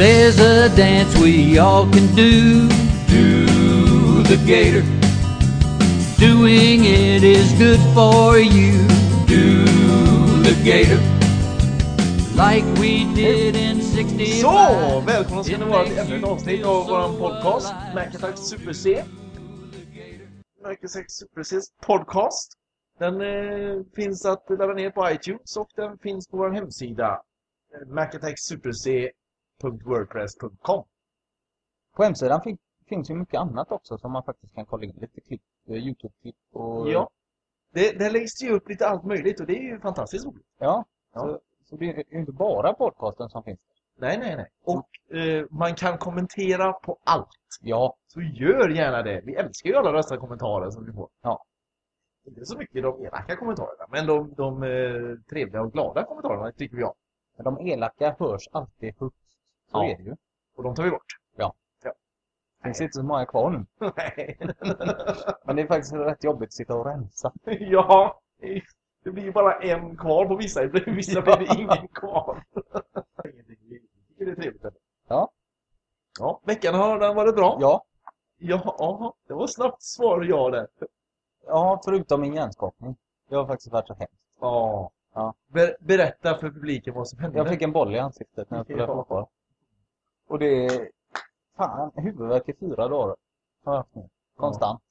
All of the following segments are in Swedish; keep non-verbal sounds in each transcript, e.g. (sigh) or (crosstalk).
There's a dance we all can do. Do the gator. Doing it is good for you. Do the gator. Like we did in 65. Så! Välkomna ska ni vara till ännu ett avsnitt av vår podcast Macattack Super C. Macattack Super C's podcast. Den eh, finns att ladda ner på iTunes och den finns på vår hemsida eh, macattacksuperc.wordpress.com På hemsidan fin finns ju mycket annat också som man faktiskt kan kolla in. Lite klipp, eh, Youtube-klipp och... Ja. Det, där läggs ju upp lite allt möjligt och det är ju fantastiskt roligt. Ja. Ja. Så, så det är ju inte bara podcasten som finns. Nej, nej, nej. Och eh, man kan kommentera på allt. Ja. Så gör gärna det. Vi älskar ju alla rösta kommentarer som vi får. Ja. Inte så mycket de elaka kommentarerna, men de, de eh, trevliga och glada kommentarerna tycker vi om. Men de elaka hörs alltid högst. Så Ja. är det ju. Och de tar vi bort. Det finns inte så många kvar nu. (laughs) Nej. (laughs) Men det är faktiskt rätt jobbigt att sitta och rensa. (laughs) ja, det blir ju bara en kvar på vissa. På vissa blir det ingen kvar. Det är trevligt. Ja. Ja, veckan har den varit bra. Ja. Ja, det var snabbt svar ja där. Ja, förutom min hjärnskakning. Det har faktiskt varit så hemskt. Ja. Ja. Ber berätta för publiken vad som hände. Jag fick en boll i ansiktet när jag skulle Ja. kvar. Och det är... Fan, huvudvärk i fyra dagar. Har jag haft nu. Konstant.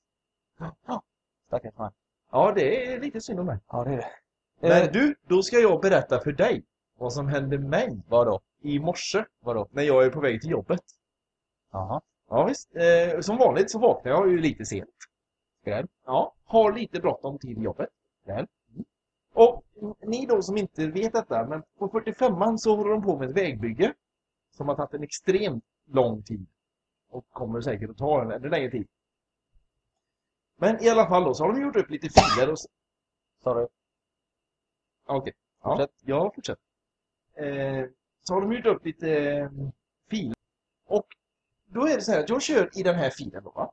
Ja. Stackars mig. Ja, det är lite synd om mig. Ja, det är det. Men Eh, du, då ska jag berätta för dig vad som hände mig Vadå? i morse Vadå? när jag är på väg till jobbet. Jaha. Ja, visst. Eh, som vanligt så vaknar jag ju lite sent. Skräll. Ja, har lite bråttom till jobbet. Väl. Och ni då som inte vet detta, men på 45an så håller de på med ett vägbygge som har tagit en extremt lång tid och kommer säkert att ta en ännu längre tid. Men i alla fall då så har de gjort upp lite filer och... Sorry. Okej. Ja, Fortsätt. Ja, fortsätt. Eh, så har de gjort upp lite eh, filer. Och då är det så här att jag kör i den här filen då va?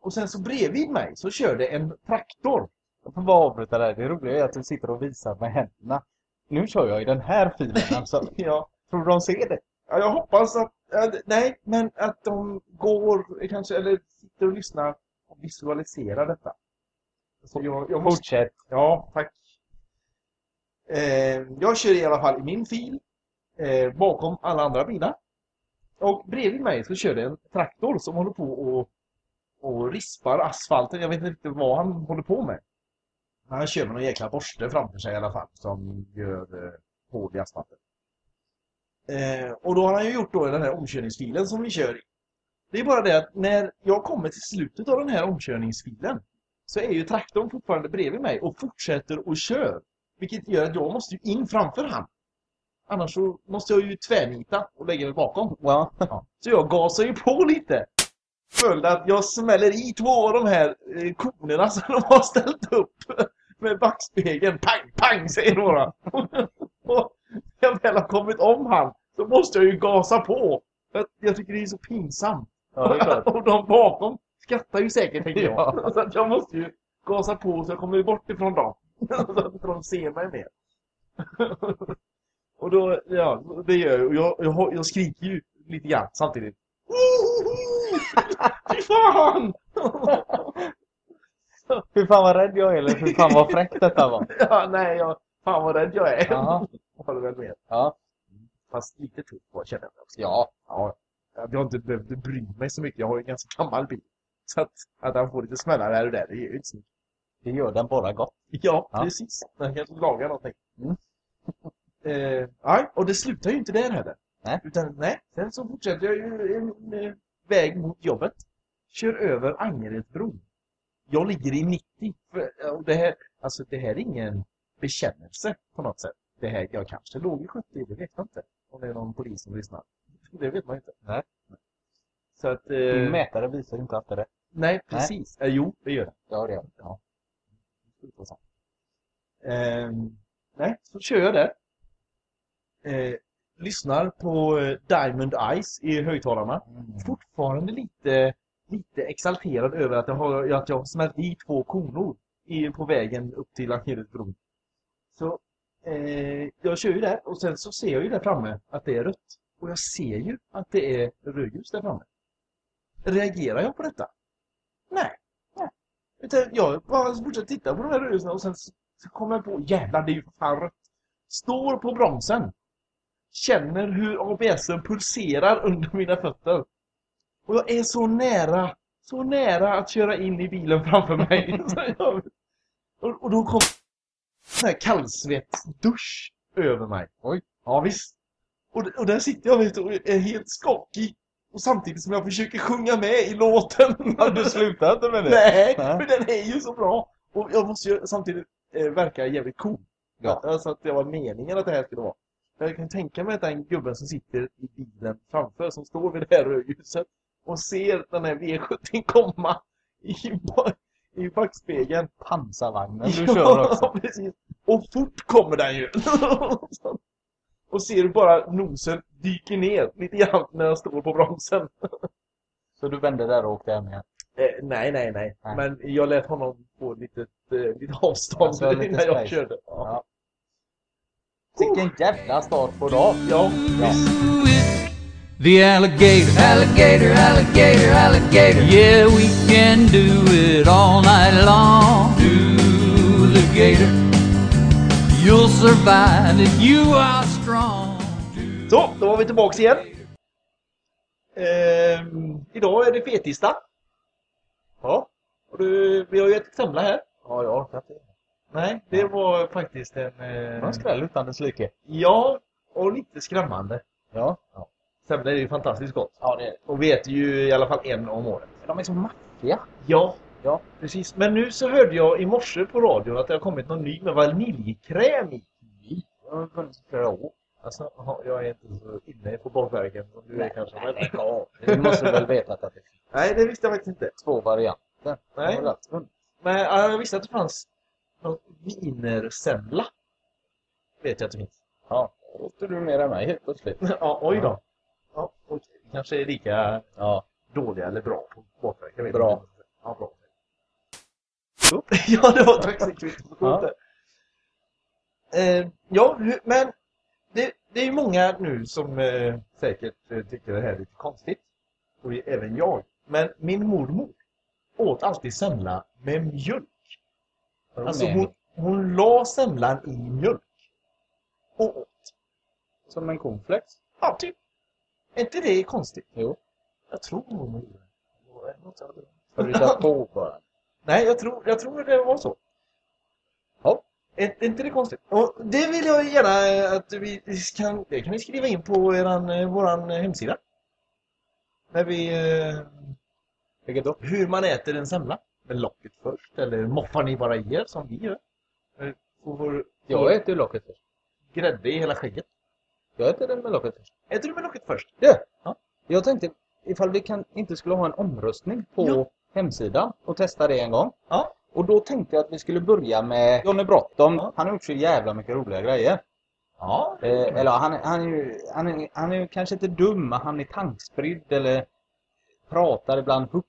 Och sen så bredvid mig så kör det en traktor. Jag får bara avbryta där. Det roliga är att du sitter och visar med händerna. Nu kör jag i den här filen alltså. (laughs) Ja, Tror du de ser det? Ja, jag hoppas att, nej, men att de går eh, kanske, eller sitter och lyssnar och visualiserar detta. Så jag, jag måste, Fortsätt. ja, tack. Eh, jag kör i alla fall i min fil, eh, bakom alla andra bilar. Och bredvid mig så kör det en traktor som håller på och, och rispar asfalten. Jag vet inte riktigt vad han håller på med. Men Han kör med någon jäkla borste framför sig i alla fall som gör eh, hål i asfalten. Eh, och då har han ju gjort då den här omkörningsfilen som vi kör i. Det är bara det att när jag kommer till slutet av den här omkörningsfilen så är ju traktorn fortfarande bredvid mig och fortsätter och kör. Vilket gör att jag måste ju in framför han. Annars så måste jag ju tvärnita och lägga mig bakom. Ja. (laughs) Så jag gasar ju på lite. Följd att jag smäller i två av de här eh, konerna som de har ställt upp med backspegeln. Pang, pang säger några. (laughs) och (laughs) jag väl har kommit om han så måste jag ju gasa på. Jag, jag tycker det är så pinsamt. ja, (laughs) och de bakom skrattar ju säkert tänker jag. (laughs) Ja. Så att jag måste ju gasa på så jag kommer bort ifrån dem. så att de ser mig mer. och då, ja, det gör jag. Och jag, jag, jag skriker ju lite grann samtidigt. Fy fan! Hur fan vad rädd jag är eller hur fan vad fräckt detta var. ja, nej, jag, fan vad rädd jag är. Håller väl med. Ja. Fast lite tuff var känner jag också. Ja. Ja, jag har inte behövt bry mig så mycket. Jag har ju en ganska gammal bil. Så att, att han får lite smällar här och där, det är ju inte mycket. Det gör den bara gott. Ja, Ja. precis. Man kanske lagar någonting. Mm. (laughs) eh, nej, och det slutar ju inte där heller. Nej. Utan nej, sen så fortsätter jag ju en eh, väg mot jobbet. Kör över Angeredsbron. Jag ligger i 90. För, och det här, alltså det här är ingen bekännelse på något sätt. Det här, jag kanske låg i 70, det vet jag inte. Om det är någon polis som lyssnar. Det vet man inte. Nej. Så att... Din Eh, mätare visar ju inte alltid rätt. nej, precis. Eh, jo, det gör det. Ja, det gör det. Ja. Ehm, nej, så kör jag där. Eh, lyssnar på eh, Diamond Eyes i högtalarna. Mm. Fortfarande lite, lite exalterad över att jag har, att jag har smält i två konor i, på vägen upp till Angeredsbron. Så eh, jag kör ju där och sen så ser jag ju där framme att det är rött. Och jag ser ju att det är rödljus där framme. Reagerar jag på detta? Nej. Nej. Utan jag bara fortsätter titta på de här rödljusen och sen så kommer jag på, jävlar det är ju för fan rött. Står på bromsen. Känner hur ABSen pulserar under mina fötter. Och jag är så nära, så nära att köra in i bilen framför mig. (laughs) Och, och då kom en här kallsvettsdusch över mig. Oj. Ja visst. Och, och där sitter jag vet, och är helt skakig. Och samtidigt som jag försöker sjunga med i låten. (laughs) Har du slutat med det? Nej, Nej. för den är ju så bra. Och jag måste ju samtidigt eh, verka jävligt cool. Ja. Alltså att det var meningen att det här skulle vara. Jag kan tänka mig att den gubben som sitter i bilen framför, som står vid det här rödljuset och ser den här V70 komma i, (laughs) i backspegeln. Pansarvagnen du (laughs) kör också. precis. Och fort kommer den ju. (laughs) och ser hur bara nosen dyker ner lite grann när jag står på bromsen. (laughs) Så du vände där och åkte hem igen? Eh, nej, nej, nej, Nej. Men jag lät honom få lite, eh, lite avstånd Alltså, lite innan jag space. körde. Ja, Ja. Vilken jävla start på dag! ja visst. The alligator, alligator, alligator, alligator. Yeah, we can do it all night long. Do the gator. You'll survive if you are strong. Så, då var vi tillbaks igen. Ehm, idag är det fetisdag. Ja. Och du, vi har ju ett semla här. Ja, jag orkar inte. Nej, det var faktiskt en... Det Eh, var en skräll utan dess like. ja, och lite skrämmande. Ja. Ja. Semla är ju fantastiskt gott. Ja, det är Och vi äter ju i alla fall en om året. De är så maffiga. Ja, Ja. precis. Men nu så hörde jag i morse på radion att det har kommit någon ny med vaniljkräm i. De har funnits i flera år. Alltså, jag är inte så inne på bakverken som du är kanske. Men... lägg av. Du måste väl veta att det finns Nej, det visste jag faktiskt inte. två varianter. Nej. Det. Men ja, jag visste att det fanns någon wienersemla. Vet jag att det finns. Ja, då du mer än mig helt plötsligt. ja, oj då. Ja. Ja, okej. Vi kanske är lika Ja, dåliga eller bra på bakverk. Jag vet Bra. inte. Ja, bra. (laughs) Ja, det var mycket. Ja. Eh, ja, men det, det är ju många nu som eh, säkert eh, tycker det här är lite konstigt. Och även jag. Men min mormor åt alltid semla med mjölk. Alltså Nej. hon, hon la semlan i mjölk. Och åt. Som en cornflakes. Ja, typ. Är inte det konstigt? Jo. Jag tror mormor gjorde det. Har du satt på bara? Nej, jag tror, jag tror det var så. Ja. Är, är inte det konstigt? Och det vill jag gärna att vi kan, det kan vi skriva in på eran, våran hemsida. När vi, eh, Vilket då? hur man äter en semla. Med locket först, eller moffar ni bara i er som vi gör? Eh, Får Jag får äter ju locket först. grädde i hela skägget. Jag äter den med locket först. Äter du med locket först? Ja. Ja. Jag tänkte ifall vi kan, inte skulle ha en omröstning på Ja. hemsidan och testa det en gång. Ja. Och då tänkte jag att vi skulle börja med Johnny Bråttom. Ja. Han har gjort så jävla mycket roliga grejer. Ja. Eh, eller han, är- han, är ju, han, är, han är ju kanske inte dum, men han är tankspridd eller pratar ibland högt.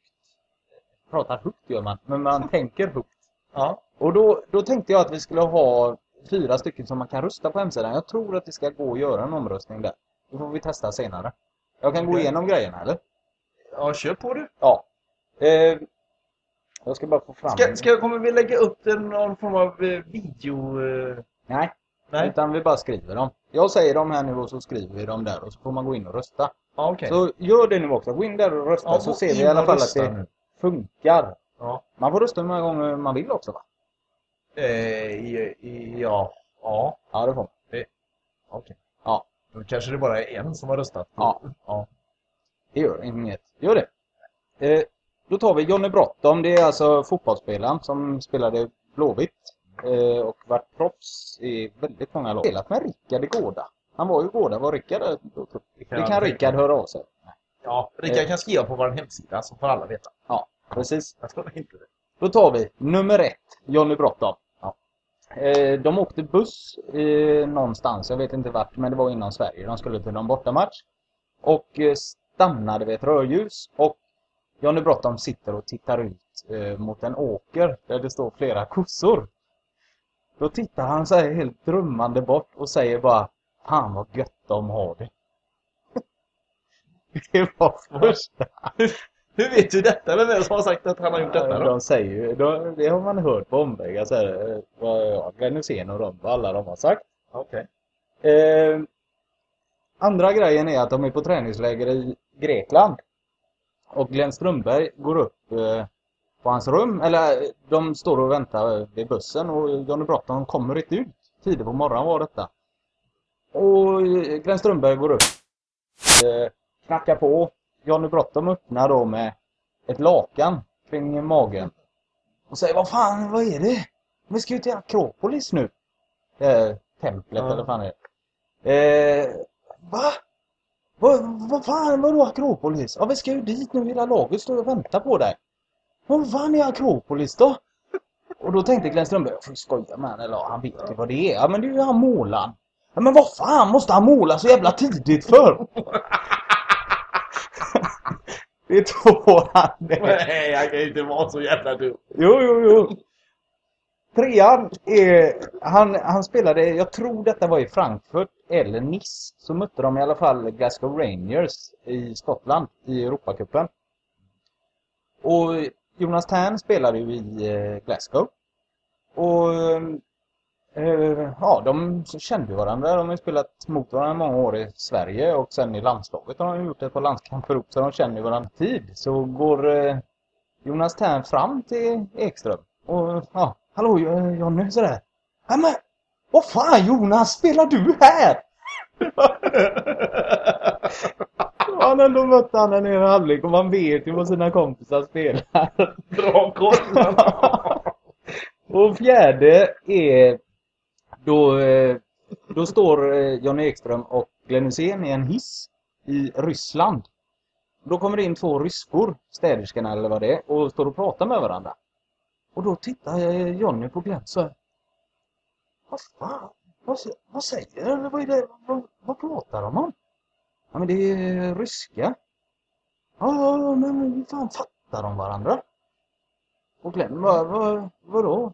Pratar högt gör man, men man (laughs) tänker högt. ja. Och då, då tänkte jag att vi skulle ha fyra stycken som man kan rösta på hemsidan. Jag tror att det ska gå att göra en omröstning där. Det får vi testa senare. Jag kan gå igenom grejerna, eller? Ja, kör på du. Ja. Eh, jag ska bara få fram... Ska, ska, kommer vi lägga upp någon form av eh, video... Eh, Nej, nej? utan vi bara skriver dem. Jag säger dem här nu och så skriver vi dem där och så får man gå in och rösta. Ja, okej. Så gör det nu också. Gå in där och rösta Ja, så ser vi i alla fall att det nu. funkar. Ja. Man får rösta hur många gånger man vill också va? Eh, ja. Ja. Ja, det får man. Okej. Ja. Då kanske det bara är en som har röstat. Ja. ja. Det gör inget. Gör det. Eh, då tar vi Johnny Bråttom. Det är alltså fotbollsspelaren som spelade Blåvitt. Eh, och varit proffs i väldigt många lag. Spelat med Rickard i Gårda. Han var ju Gårda. Var Rickard Det kan kan Rickard höra av sig. Ja, Rickard Eh. kan skriva på vår hemsida så får alla veta. Ja, precis. Jag tror inte det. Då tar vi nummer ett, Johnny Bråttom. Eh, de åkte buss eh, någonstans, jag vet inte vart, men det var inom Sverige. De skulle till någon bortamatch. Och eh, stannade vid ett rödljus. Och Johnny Bråttom sitter och tittar ut eh, mot en åker där det står flera kossor. Då tittar han så här helt drömmande bort och säger bara Fan vad gött de har det. (laughs) Det var första. Hur vet du detta? Vem är det som har sagt att han har gjort detta då? De säger ju, de, det har man hört på omvägar så här, eh, vad ja, Glenn Hysén och de, vad alla de har sagt. Okej. Eh, andra grejen är att de är på träningsläger i Grekland. Och Glenn Strömberg går upp eh, på hans rum, eller eh, de står och väntar vid bussen och Johnny Broughton kommer inte ut. Tidigt på morgonen var detta. Och eh, Glenn Strömberg går upp, eh, knackar på. Johnny Broughton öppnar då med ett lakan kring magen. Och säger, vad fan, vad är det? Vi ska ju till Akropolis nu. Det här templet Ja. eller fan det är. Eh, va? Vad vad fan, vadå Akropolis? Ja, vi ska ju dit nu, hela laget står och väntar på dig. Vad fan är Akropolis då? Och då tänkte Glenn Strömberg, jag får skoja med han, eller han vet ju vad det är. Ja, men det är ju han målaren. Ja, men vad fan måste han måla så jävla tidigt för? Det han det. (laughs) Nej, jag kan inte vara så jävla dum. Jo, jo, jo. Trean är, han, han spelade, jag tror detta var i Frankfurt eller Nice. Så mötte de i alla fall Glasgow Rangers i Skottland i Europacupen. Och Jonas Tern spelade ju i eh, Glasgow. Och eh, ja, de kände varandra. De har spelat mot varandra många år i Sverige och sen i landslaget har de gjort ett par landskamper upp så de känner varandra tid. Så går eh, Jonas Tern fram till Ekström och ja, hallå eh, Jonny sådär. Ja men, vad fan Jonas, spelar du här? (laughs) Han har ändå mött han en hel halvlek och man vet ju vad sina kompisar spelar. Bra koll. (laughs) Och fjärde är då, eh, då står Jan Johnny Ekström och Glenn Hysén i en hiss i Ryssland. Då kommer det in två ryskor, städerskorna eller vad det är, och står och pratar med varandra. Och då tittar eh, Johnny på Glenn så här, Vad fan? Vad, vad säger eller vad är det? Vad, vad pratar de om? Ja men det är eh, ryska. Ja, ja, ja, men hur fan fattar de varandra? Och Glenn, vad, vad, vadå?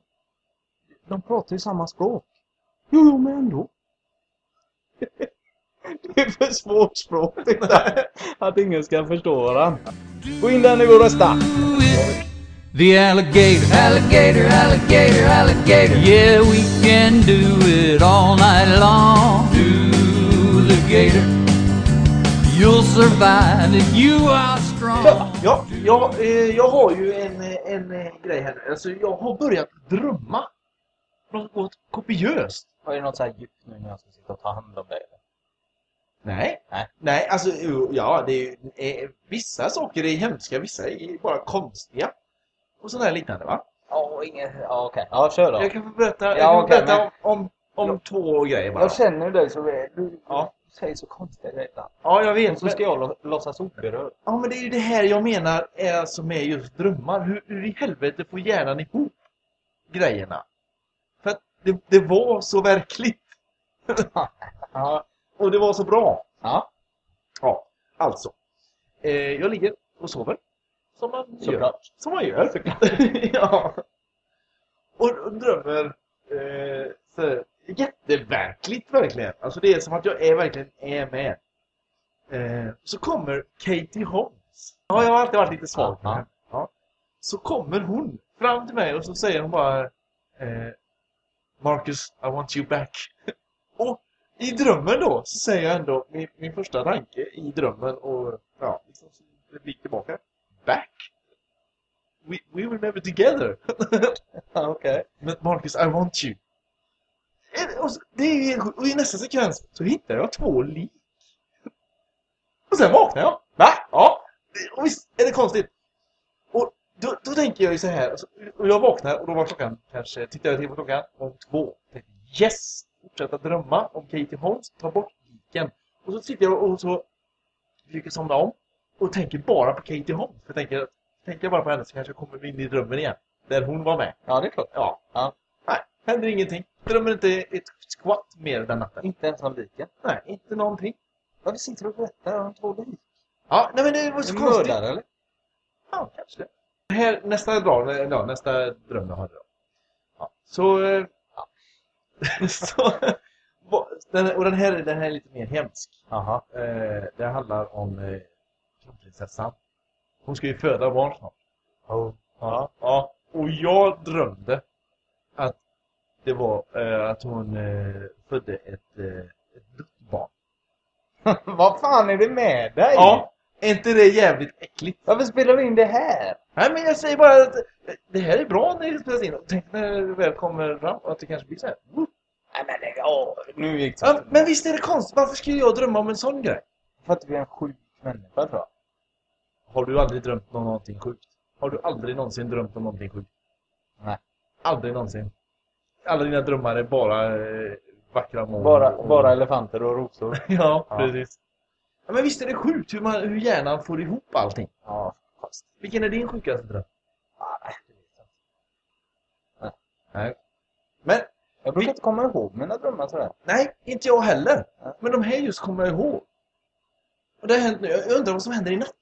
De pratar ju samma språk. Jo, jo, men ändå. (laughs) Det är för svårt språk det Att ingen ska förstå varandra. Gå in där nu och rösta! The alligator, alligator, alligator, alligator. Yeah, we can do it all night long. Do the gator. You'll survive if you are strong. Ja, jag, eh, jag har ju en, eh, en eh, grej här nu. Alltså, jag har börjat drömma. Något kopiöst. Har du något så här djupt nu när jag ska sitta och ta hand om dig? Nej. Nej. Nej, alltså ja, det är ju, eh, vissa saker är hemska, vissa är bara konstiga. Och sådär liknande va? Ja, inget... Ja, okej. Ja, kör då. Jag kan få berätta, jag Ja, kan okej, berätta men- om, om, om två grejer bara. Jag känner dig så väl. Du Ja. säger så konstiga grejer. Ja, jag vet. Och så Men, ska jag lå- låtsas oberörd. ja, men det är ju det här jag menar är alltså med just drömmar. Hur, hur i helvete får hjärnan ihop grejerna? Det, det var så verkligt. (laughs) Ja. Och det var så bra. Ja, Ja, alltså. Eh, jag ligger och sover. Som man gör. såklart. Som man gör. (laughs) ja. Och, och drömmer eh, så, jätteverkligt verkligen. Alltså det är som att jag är verkligen är med. Eh, så kommer Katie Holmes. Ja, jag har alltid varit lite svag Ja. henne. Ja. Så kommer hon fram till mig och så säger hon bara eh, Marcus, I want you back. och i drömmen då så säger jag ändå min, min första tanke i drömmen och ja, liksom, det blir tillbaka. Back? We, we were never together. (laughs) Okej. Men Marcus, I want you. Eh, Och, så, det är, och i nästa sekvens så hittar jag två lik. Och sen vaknar jag. Va? Ja. Och visst är det konstigt. Då, då tänker jag ju så här. alltså, Och jag vaknar och då var klockan kanske, tittar jag till på klockan, om två. Tänkte, yes! Fortsätta drömma om Katie Holmes, ta bort liken. Och så sitter jag och så försöker somna om. Och tänker bara på Katie Holmes. För jag tänker, tänker jag bara på henne så kanske jag kommer in i drömmen igen. Där hon var med. Ja, det är klart. Ja. Ja. Nej, händer ingenting. Drömmer inte ett skvatt mer den natten. Inte ens om liken. Nej, inte någonting. Varför sitter du och berättar om två lik? Ja, nej men det var så konstigt. mördare, eller? Ja, kanske det. Här, nästa dag, ja, nästa dröm jag hade då. Ja, så... eh, Ja. (laughs) så den, och den här, den här är lite mer hemsk. Jaha. Eh, det handlar om eh, kronprinsessan. Hon ska ju föda barn snart. Oh. Ja. ja. Och jag drömde att det var eh, att hon eh, födde ett, eh, ett dött barn. (laughs) Vad fan är det med dig? Ja. Är inte det jävligt äckligt? Varför spelar du in det här? Nej men jag säger bara att det här är bra när det spelas in. Tänk när det väl kommer fram och att det kanske blir så här. Woo. Nej men lägg av. Nu gick det. Ja, men visst är det konstigt? Varför skulle jag drömma om en sån grej? För att du är en sjuk människa tror jag. Har du aldrig drömt om någonting sjukt? Har du aldrig någonsin drömt om någonting sjukt? Nej. Aldrig någonsin. Alla dina drömmar är bara eh, vackra mål. Bara, och- bara elefanter och rosor. (laughs) ja, Ja. precis. Ja, men visst är det sjukt hur, man, hur hjärnan får ihop allting. Ja, fast. Vilken är din sjukaste dröm? Ah, nej, det vet jag inte. Nej. Men, Jag brukar Vi- inte komma ihåg mina drömmar sådär. nej, inte jag heller. Nej. Men de här just kommer jag ihåg. Och det har hänt nu. Jag undrar vad som händer i natt.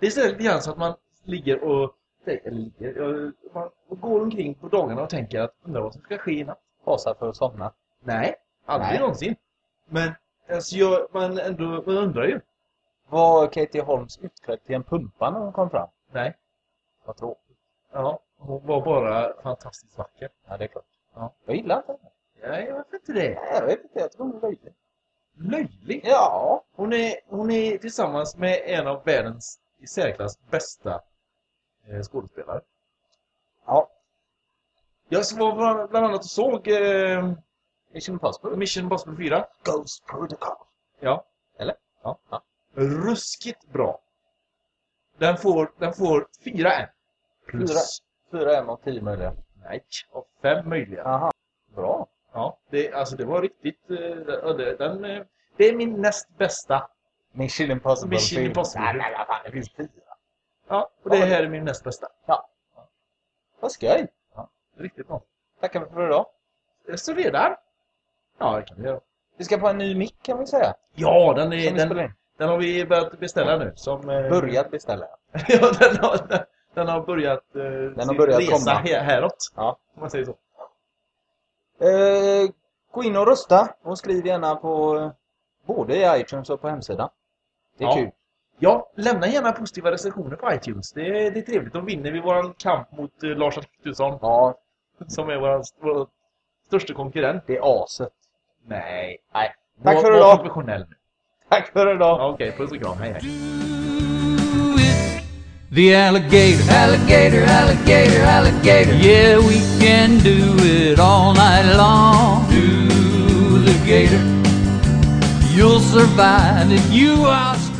Det är lite grann så att man ligger och... Eller ligger... Man går omkring på dagarna och tänker att undrar vad som ska ske i natt. Fasar för att somna. Nej, aldrig Nej. någonsin. Men alltså, jag, man, ändå, man undrar ju. Var Katie Holmes utklädd till en pumpa när hon kom fram? Nej. Vad tråkigt. Ja, hon var bara fantastiskt vacker. Ja, det är klart. Ja. Jag gillar inte henne. Nej, varför inte det? Nej, Jag vet inte, jag tror hon är löjlig. Löjlig. Ja. Hon är, hon är tillsammans med en av världens i särklass bästa eh, skådespelare. Ja. Jag var bland bland annat och såg eh, Mission Impossible. Mission Impossible 4. Ghost Protocol. Ja. Eller? Ja. Ja. Ruskigt bra. Den får, den får 4 än. Plus. Fyra M av tio möjliga. Nej, och 5 möjliga. Aha. Bra. Ja, det, alltså det var riktigt... eh, det- det, den, eh, det är min näst bästa. Mission Impossible. Mission. Impossible. Nej, vad fan, det finns fyra. Ja, och det Ja. här är min näst bästa. Vad skoj. Riktigt bra. Tackar för idag. Så redan? Ja, det kan vi göra. Vi ska få en ny mick kan vi säga. Ja, den, är, den, den har vi börjat beställa nu. Som, eh, Börjat beställa. ja, (laughs) den har, den, den har börjat, eh, har sin börjat resa komma. här, häråt. Ja. Om man säger så. Eh, gå in och rösta och skriv gärna på eh, både i iTunes och på hemsidan. Det är Ja. kul. Ja, lämna gärna positiva recensioner på iTunes. Det är, det är trevligt. Då vinner vi vår kamp mot eh, Lars Adaktusson, Ja, som är vår, vår största konkurrent. det är aset. Nej. Nej. Tack Var- för var idag. professionell nu. Tack för idag. Ja, Okej, puss och kram. Hej, hej. The alligator, alligator, alligator, alligator. Yeah, we can do it all night long. Do the gator. You'll survive if you are strong.